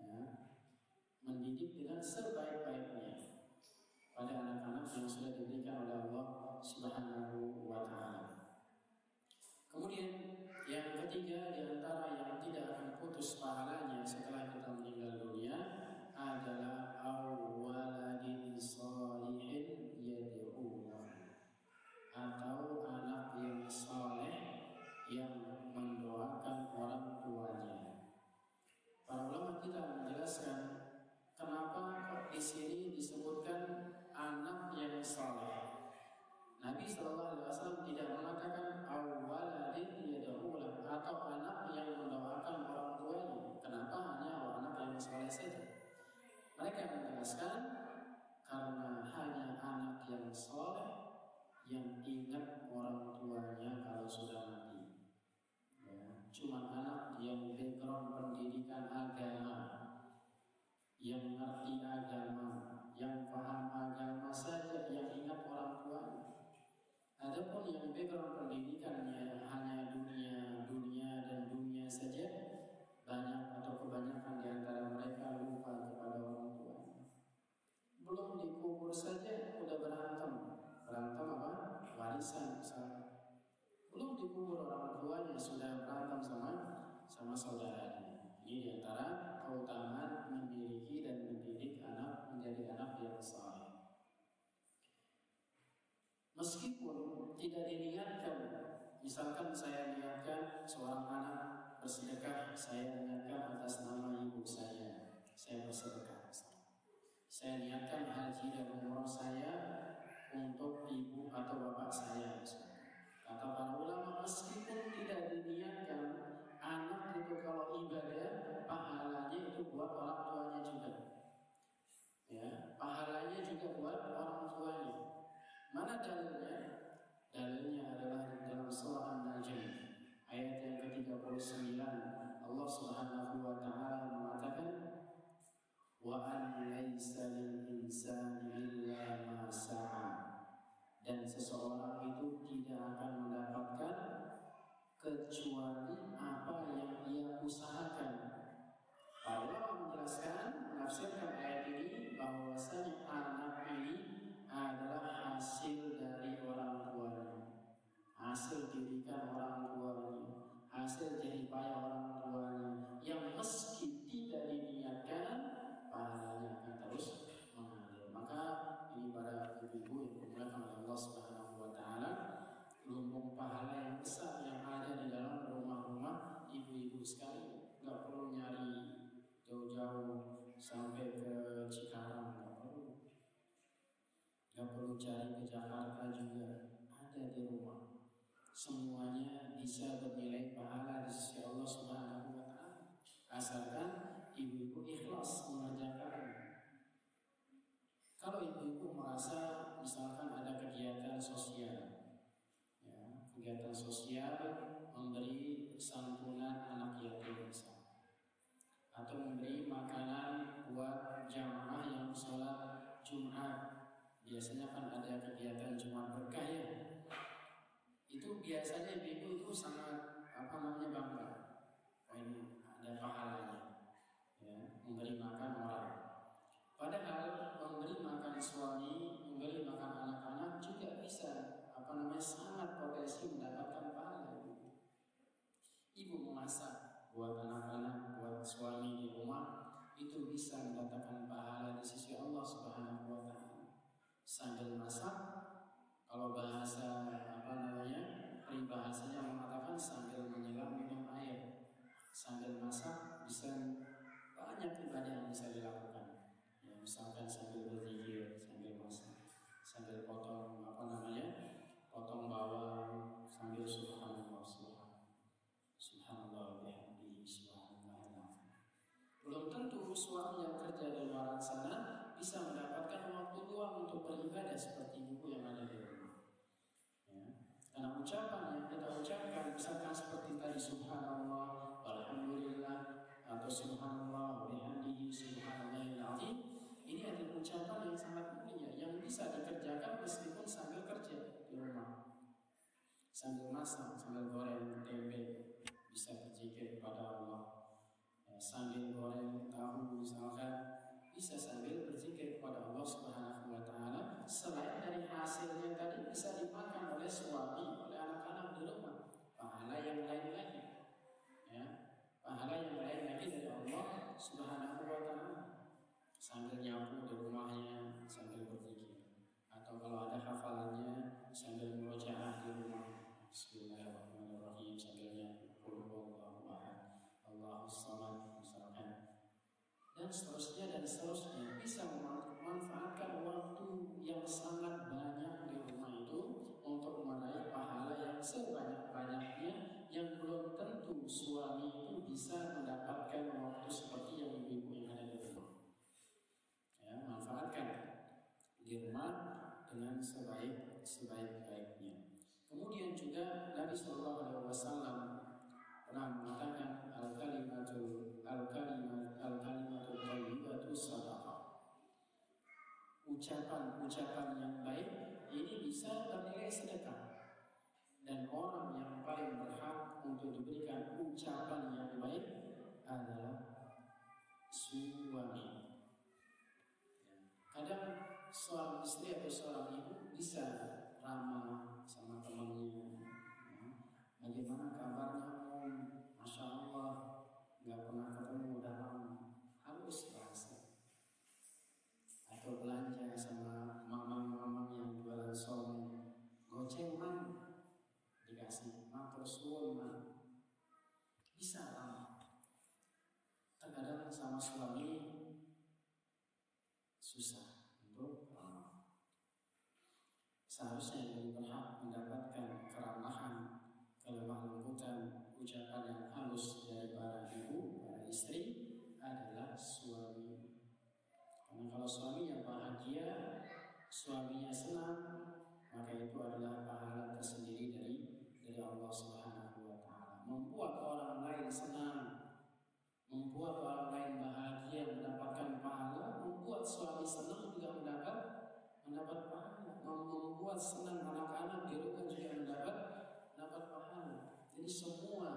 ya, mendidik dengan sebaik-baiknya pada anak-anak yang sudah diberikan oleh Allah Subhanahu wa Ta'ala. Kemudian yang ketiga di antara yang tidak akan putus pahalanya setelah Alaska. ketika diniatkan misalkan saya niatkan seorang anak bersedekah saya niatkan atas nama ibu saya. Saya bersedekah. Saya niatkan haji dan umroh saya untuk ibu atau bapak saya. Kata para ulama meskipun tidak diniatkan anak itu kalau ibadah pahalanya itu buat orang tuanya juga. Ya pahalanya juga buat orang tuanya. Mana dalilnya? Dalilnya adalah dalam surah An-Najm ayat yang ke-39 Allah Subhanahu wa taala mengatakan wa an laisa lil insani illa ma sa'a dan seseorang itu tidak akan mendapatkan kecuali apa yang ia usahakan. Para menjelaskan menafsirkan ayat ini bahwasanya anak ini adalah hasil nasceu de social subhanallah bihamdihi subhanallahil azim ini adalah ucapan yang sangat mulia yang bisa dikerjakan meskipun sambil kerja di rumah. Sambil masak, sambil goreng tempe bisa berzikir kepada Allah. Ya, sambil goreng tahu misalkan bisa sambil berzikir kepada Allah Subhanahu wa taala. Selain dari hasilnya tadi bisa dimakan oleh suami oleh anak-anak di rumah. Pahala yang lain lagi pahala yang lain lagi dari Allah Subhanahu wa taala. Sambil nyapu di rumahnya sambil berzikir. Atau kalau ada hafalannya sambil murojaah di rumah. Bismillahirrahmanirrahim sambil nyapu. Qul huwallahu ahad. Allahus samad misalkan dan seterusnya dan seterusnya. Bisa memanfaatkan waktu bisa mendapatkan waktu seperti yang ibu-ibu yang ada di rumah. Ya, manfaatkan di rumah dengan sebaik sebaik-baiknya. Kemudian juga Nabi Shallallahu Alaihi Wasallam pernah mengatakan al kalimatul al kalimat al kalimatul thayyibatu sadaqah. Ucapan-ucapan yang baik ini bisa bernilai sedekah. Dan orang yang paling berhak untuk diberikan ucapan yang baik adalah suami. Kadang seorang istri atau seorang ibu bisa ramah sama temannya, Bagaimana kabarnya Om? Masya Allah nggak pernah ketemu udah sama suami Susah untuk lama Seharusnya yang berhak mendapatkan keramahan kelemah lembutan ucapan yang halus dari para ibu, para istri adalah suami. Karena kalau suaminya bahagia, suaminya senang, maka itu adalah pahala tersendiri dari dari Allah Subhanahu wa taala. Membuat orang lain senang, membuat orang lain bahagia mendapatkan pahala, membuat suami senang juga mendapat mendapat pahala, membuat senang anak-anak di rumah juga mendapat dapat pahala. Jadi semua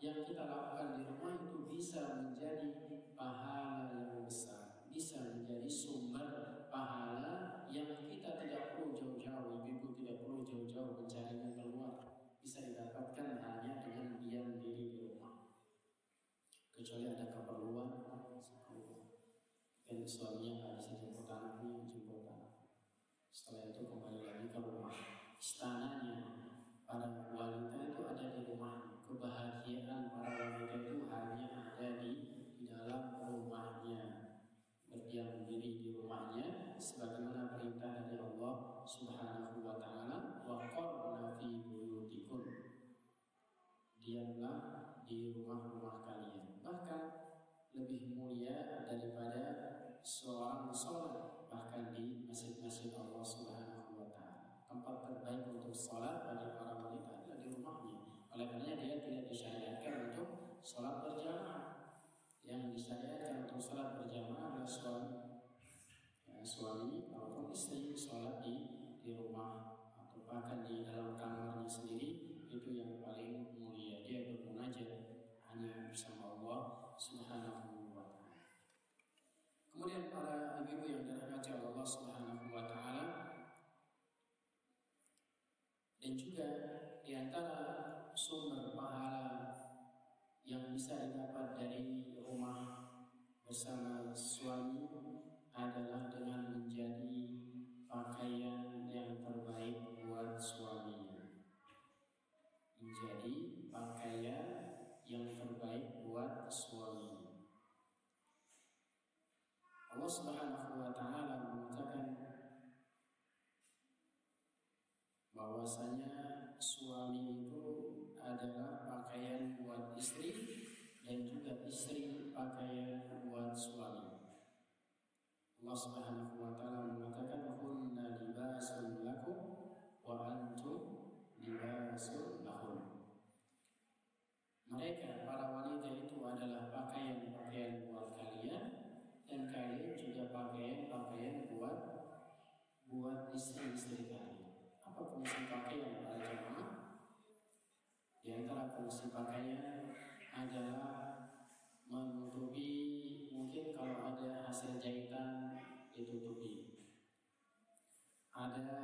yang kita lakukan di rumah itu bisa menjadi pahala yang besar, bisa menjadi sumber pahala yang kita tidak perlu jauh-jauh, ibu tidak perlu jauh-jauh mencarinya keluar, bisa didapatkan hanya dengan diam diri di. Ada keperluan, dan suaminya nggak bisa jemput anaknya, jemput. Setelah itu kembali lagi ke rumah. Istananya para wanita itu ada di rumah. Kebahagiaan para wanita itu hanya ada di, dalam rumahnya. Berdiam diri di rumahnya sebagaimana perintah dari Allah Subhanahu wa taala wa qarna fi buyutikum. Diamlah di rumah-rumah kalian. Bahkan lebih mulia daripada seorang sholat bahkan di masjid-masjid Allah Subhanahu wa taala. Tempat terbaik untuk sholat bagi para wanita adalah di rumahnya. Oleh karena dia tidak disyariatkan untuk sholat berjamaah. Yang disyariatkan untuk sholat berjamaah adalah suami, ya, suami ataupun istri sholat di di rumah atau bahkan di dalam kamarnya sendiri itu yang paling mulia. Dia bermunajat hanya bersama Allah Subhanahu wa taala. Kemudian para ibu yang dirahmati Allah Subhanahu wa taala dan juga di antara sumber pahala yang bisa didapat dari rumah bersama suami adalah dengan menjadi pakaian yang terbaik buat suaminya. Menjadi pakaian yang terbaik buat suaminya. Allah Subhanahu wa taala mengatakan bahwasanya suami itu adalah pakaian buat istri dan juga istri pakaian buat suami. Allah Subhanahu wa taala mengatakan hunna libasun lakum wa antum libasun lahum. Mereka para wanita itu adalah pakaian-pakaian kalian juga pakaian-pakaian buat buat istri-istri kalian. Apa fungsi pakaian para jamaah? Di antara fungsi pakaian adalah menutupi mungkin kalau ada hasil jahitan ditutupi ada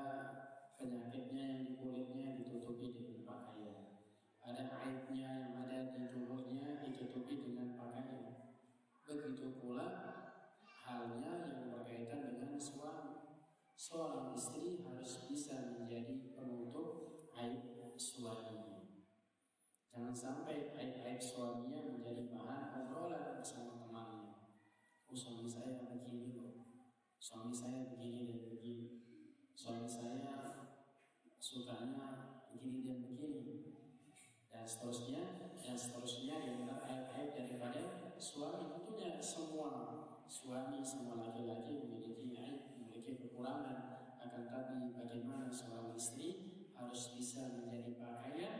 penyakitnya yang di kulitnya ditutupi dengan pakaian ada aibnya yang ada di tubuhnya ditutupi dengan pakaian begitu pula halnya yang berkaitan dengan suami seorang istri harus bisa menjadi penutup aib suaminya. Jangan sampai aib-aib suaminya menjadi bahan obrolan bersama temannya. Oh suami saya begini loh, suami saya begini dan begini, suami saya sukanya begini dan begini, dan seterusnya dan seterusnya yang aib-aib daripada suami tentunya semua suami semua laki-laki memiliki aib memiliki kekurangan akan tapi bagaimana seorang istri harus bisa menjadi pakaian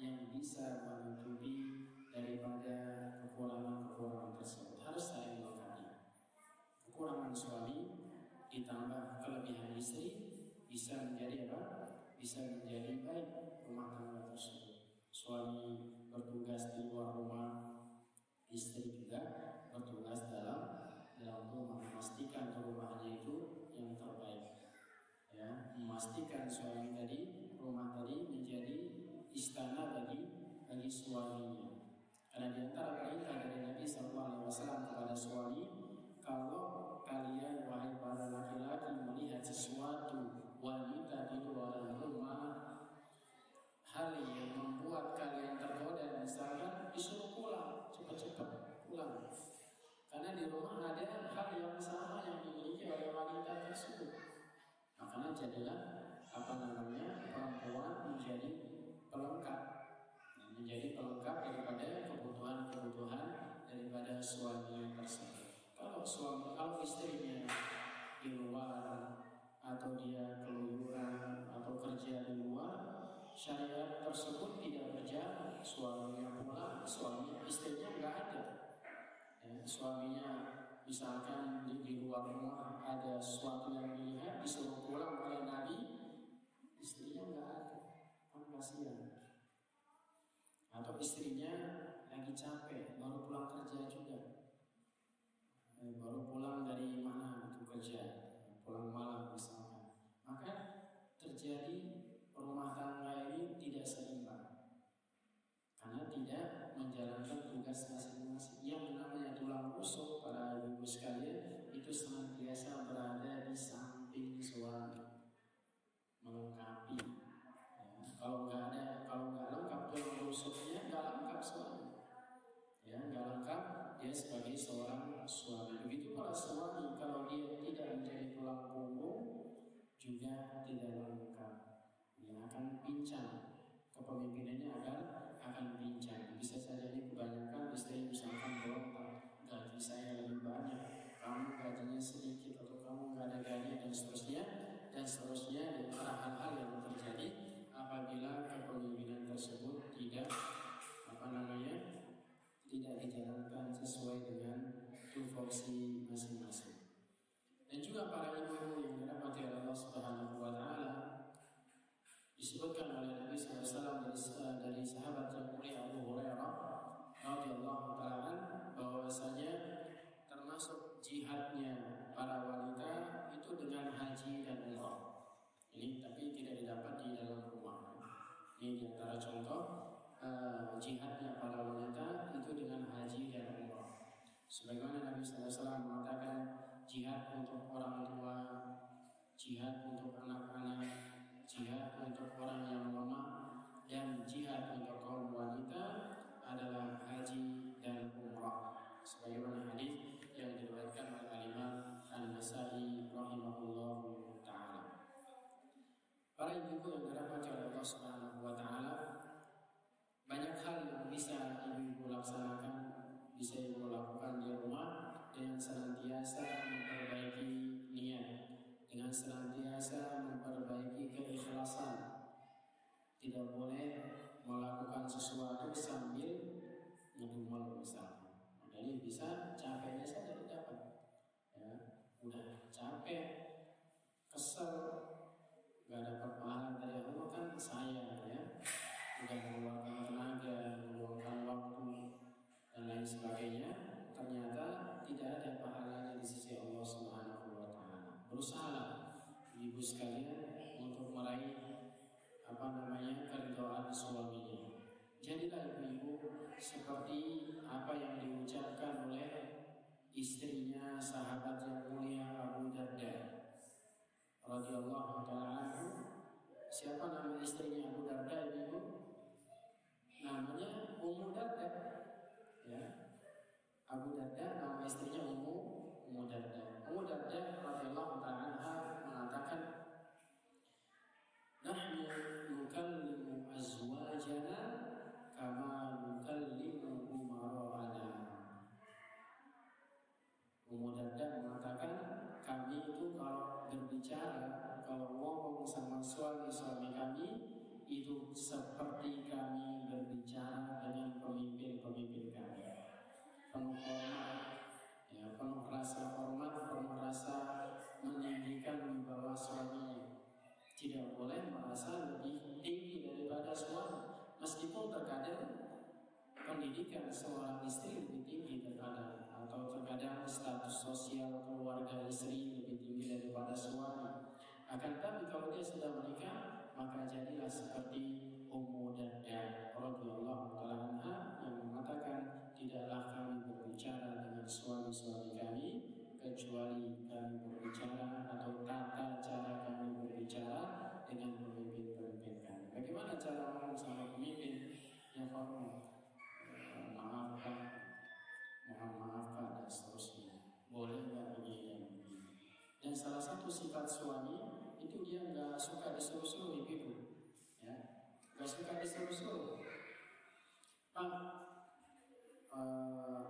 yang bisa menutupi daripada kekurangan-kekurangan tersebut harus saling melengkapi. Kekurangan suami ditambah kelebihan istri bisa menjadi apa? Bisa menjadi baik rumah tangga tersebut. Suami bertugas di luar rumah, istri juga bertugas dalam dalam rumah memastikan rumahnya itu yang terbaik ya memastikan suami tadi rumah tadi menjadi istana bagi bagi suaminya. Karena di antara perintah dari Nabi Wasallam kepada suami, kalau kalian wahai para laki-laki melihat sesuatu wanita di luar rumah, hal yang membuat kalian tergoda misalkan disuruh pulang cepat-cepat pulang karena di rumah ada hal yang sama yang dimiliki oleh wanita tersebut makanya jadilah apa namanya perempuan menjadi pelengkap menjadi pelengkap daripada kebutuhan-kebutuhan daripada suami tersebut. Kalau suami, kalau istrinya di luar atau dia keluyuran atau kerja di luar, syariat tersebut tidak berjalan. Suaminya pulang, suami istrinya nggak ada. Ya, suaminya misalkan di, di luar rumah ada sesuatu yang dilihat disuruh pulang oleh Nabi, istrinya nggak ada. Kan kasihan. Atau istrinya lagi capek baru pulang kerja juga. Eh, baru pulang dari mana itu kerja? Pulang malam misalkan. Maka terjadi rumah tangga ini tidak seimbang karena tidak menjalankan tugas masing-masing yang namanya tulang rusuk para ibu sekalian itu senantiasa berada di samping suami melengkapi kalau nggak ada, kalau nggak lengkap tulang rusuknya nggak lengkap suami. Ya, nggak lengkap dia sebagai seorang suami. Begitu para suami kalau dia tidak menjadi tulang punggung juga tidak lengkap. Dia akan pincang. Para pendidikan seorang istri lebih tinggi daripada atau terkadang status sosial keluarga istri lebih tinggi daripada suami akan tapi kalau dia sudah menikah maka jadilah seperti Ummu Darda radhiyallahu taala yang mengatakan tidaklah kami berbicara dengan suami-suami kami kecuali kami berbicara atau tata cara kami berbicara dengan pemimpin-pemimpin kami. Bagaimana cara ngomong sama pemimpin yang hormat? Maaf mohon maaf dan seterusnya. Boleh nggak begini dan? Dan salah satu sifat suami itu dia nggak suka disuruh-suruh ibu, ya, nggak suka disuruh-suruh. Pak, uh,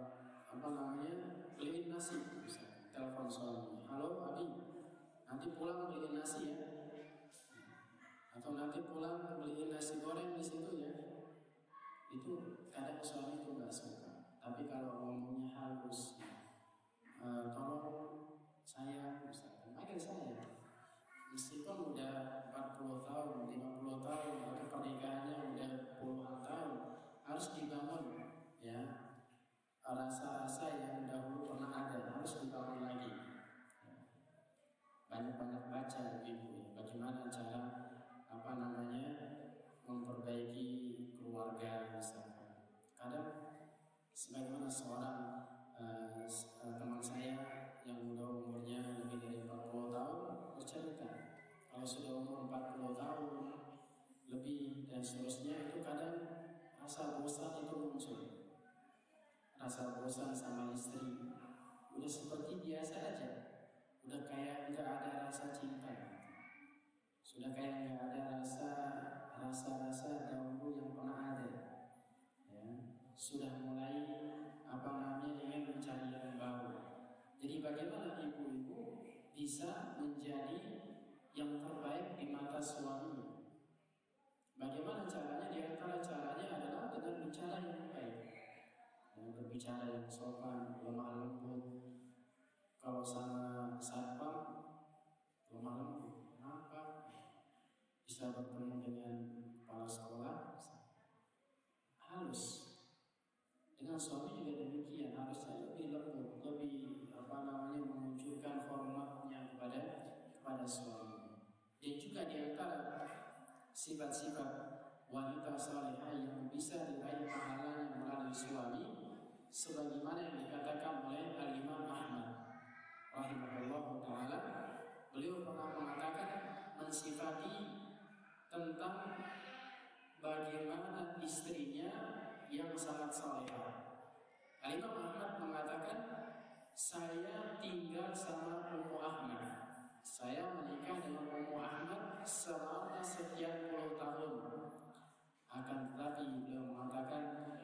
apa namanya beliin nasi misalnya telepon suami halo Abi nanti pulang beliin nasi ya atau nanti pulang beliin nasi goreng di situ ya itu kadang suami itu nggak suka tapi kalau ngomongnya halus uh, tolong saya misalkan panggil saya meskipun udah 40 tahun 50 tahun atau pernikahannya udah puluhan tahun harus dibangun ya rasa-rasa yang dahulu pernah ada harus dibangun lagi. Banyak-banyak baca ibu bagaimana cara apa namanya memperbaiki keluarga misalkan. Kadang sebagaimana seorang uh, teman saya yang udah umurnya lebih dari 40 tahun bercerita kalau sudah umur 40 tahun lebih dan seterusnya itu kadang rasa bosan itu muncul. Rasa bosan sama istri. Udah seperti biasa aja. Udah kayak nggak ada rasa cinta. Sudah kayak nggak ada rasa rasa-rasa dahulu yang pernah ada sudah mulai apa namanya ingin mencari yang baru jadi bagaimana ibu-ibu bisa menjadi yang terbaik di mata suaminya bagaimana caranya di antara caranya adalah dengan bicara yang baik yang berbicara yang sopan, lemah lembut. Kalau sama satpam, lemah lembut. Kenapa? Bisa bertemu dengan kepala sekolah, halus. Suami juga demikian, harusnya lebih lembut, lebih apa namanya menunjukkan hormatnya kepada kepada suami. Dan juga di antara sifat-sifat wanita salihah yang bisa diraih pahalanya melalui suami sebagaimana yang dikatakan oleh Al Imam Ahmad rahimahullah taala beliau pernah mengatakan mensifati tentang bagaimana istrinya yang sangat salehah Al Imam Ahmad mengatakan saya tinggal sama Ummu Ahmad. Saya menikah dengan Ummu Ahmad selama sekian puluh tahun. Akan tetapi beliau mengatakan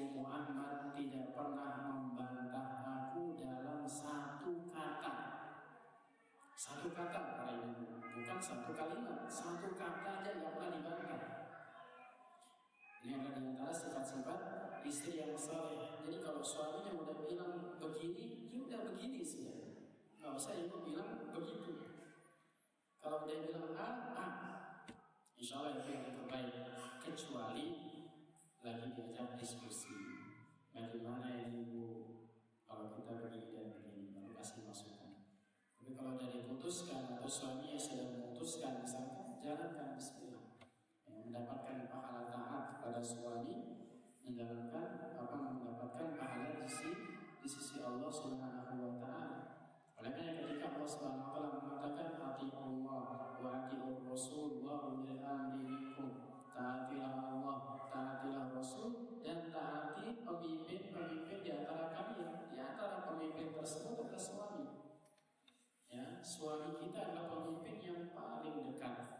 Ummu Ahmad tidak pernah membantah aku dalam satu kata. Satu kata Bukan satu kalimat Satu kata aja yang pernah dibantah Ini adalah di antara sifat-sifat istri yang saleh. Jadi kalau suaminya udah bilang begini, ya udah begini sudah. Gak usah ibu bilang begitu. Kalau dia bilang A, A. Insya Allah itu yang terbaik. Kecuali lagi diajak diskusi. Bagaimana ya ibu kalau kita begini dan begini, baru kasih masukan. Tapi kalau dari ibu teruskan misalkan jalankan Bismillah ya, mendapatkan pahala kepada suami menjalankan apa mendapatkan pahala di sisi di sisi Allah Subhanahu wa taala. Oleh karena ketika Allah Subhanahu wa taala mengatakan hati Allah wa atiur Rasul wa ulil amri minkum. Taatilah Allah, taatilah Rasul dan taati pemimpin-pemimpin di antara kalian. Di antara pemimpin tersebut adalah suami. Ya, suami kita adalah pemimpin yang paling dekat.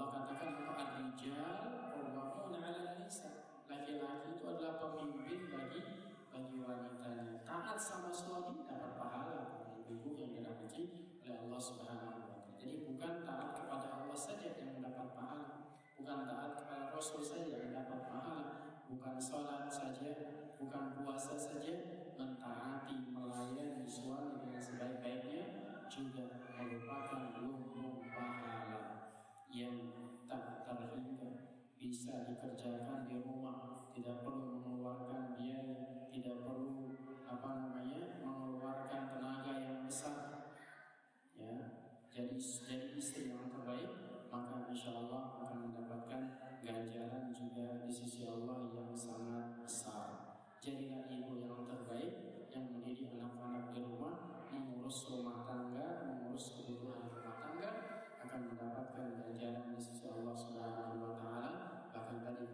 Allah katakan bahwa ar-rijal qawwamuna 'ala nisa. Laki-laki itu adalah pemimpin bagi bagi wanitanya. Taat sama suami dapat pahala ibu yang dirahmati oleh Allah Subhanahu wa taala. Jadi bukan taat kepada Allah saja yang mendapat pahala, bukan taat kepada Rasul saja yang mendapat pahala, bukan sholat saja, bukan puasa saja, mentaati melayani suami dengan sebaik-baiknya juga merupakan lumbung bisa dikerjakan di rumah, tidak perlu mengeluarkan biaya, tidak perlu apa namanya mengeluarkan tenaga yang besar. Ya, jadi jadi istri yang terbaik, maka insya Allah akan mendapatkan ganjaran juga di sisi Allah yang sangat besar. Jadilah ibu yang terbaik yang mendidik anak-anak di rumah, mengurus rumah tangga, mengurus kebutuhan rumah tangga, akan mendapatkan ganjaran di sisi Allah Subhanahu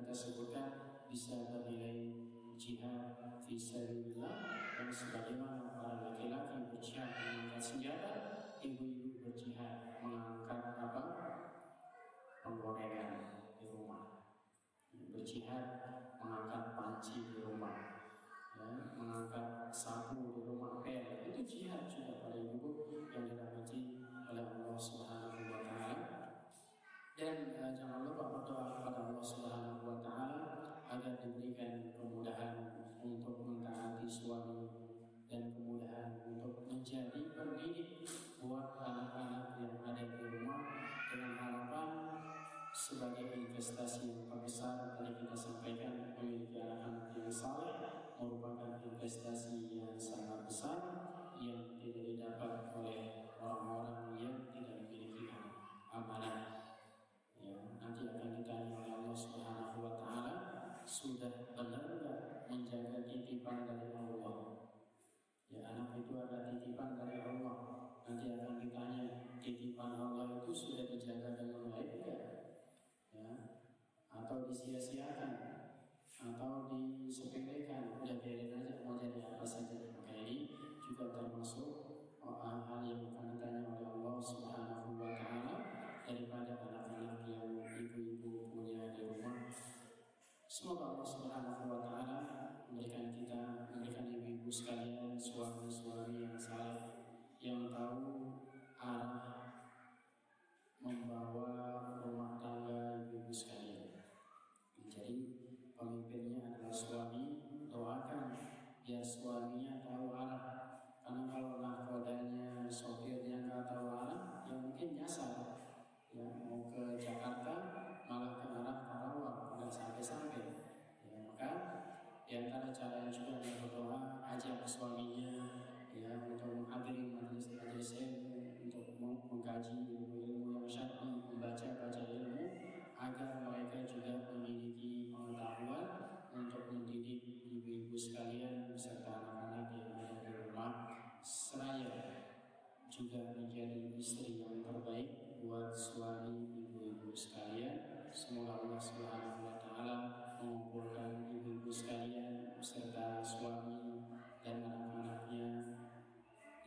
kita sebutkan bisa bernilai jihad fi sabilillah dan sebagaimana para laki-laki berjihad mengangkat senjata, ibu-ibu berjihad mengangkat apa? penggorengan di rumah. Berjihad mengangkat panci di rumah. Ya, mengangkat sapu di rumah pel itu jihad juga pada ibu yang dirahmati oleh Allah Subhanahu. Dan uh, jangan lupa berdoa kepada Allah Subhanahu wa taala agar diberikan kemudahan untuk mentaati suami dan kemudahan untuk menjadi pendidik buat anak-anak yang ada di rumah dengan harapan sebagai investasi yang terbesar tadi kita sampaikan memiliki anak-anak yang saleh merupakan investasi yang sangat besar yang tidak didapat oleh orang-orang yang tidak memiliki anak amanah sudah benar nggak menjaga titipan dari Allah. Ya anak itu ada titipan dari Allah. Nanti akan ditanya titipan Allah itu sudah dijaga dengan baik enggak ya atau disia-siakan? Atau disepelekan? Udah biarin aja mau jadi apa saja. Maka ini juga termasuk hal yang akan ditanya oleh Allah Subhanahu Semoga Allah Subhanahu wa taala memberikan kita, memberikan ibu-ibu sekalian, suami-suami yang saleh yang tahu arah membawa rumah tangga ibu-ibu sekalian. Jadi pemimpinnya adalah suami, doakan biar suaminya tahu arah. Karena kalau nahkodanya, antara cara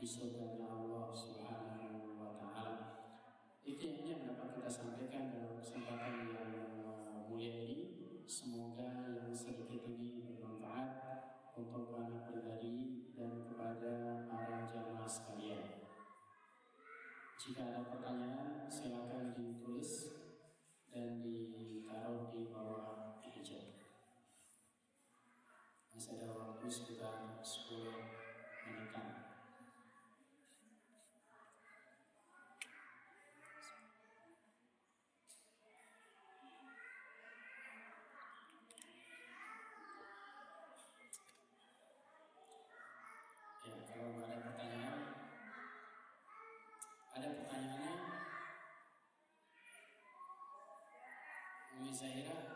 di surga Allah Subhanahu wa taala. Itu yang dapat kita sampaikan dalam kesempatan yang mulia ini. Semoga yang sedikit ini bermanfaat untuk anak pribadi dan kepada para jamaah sekalian. Jika ada pertanyaan, miséria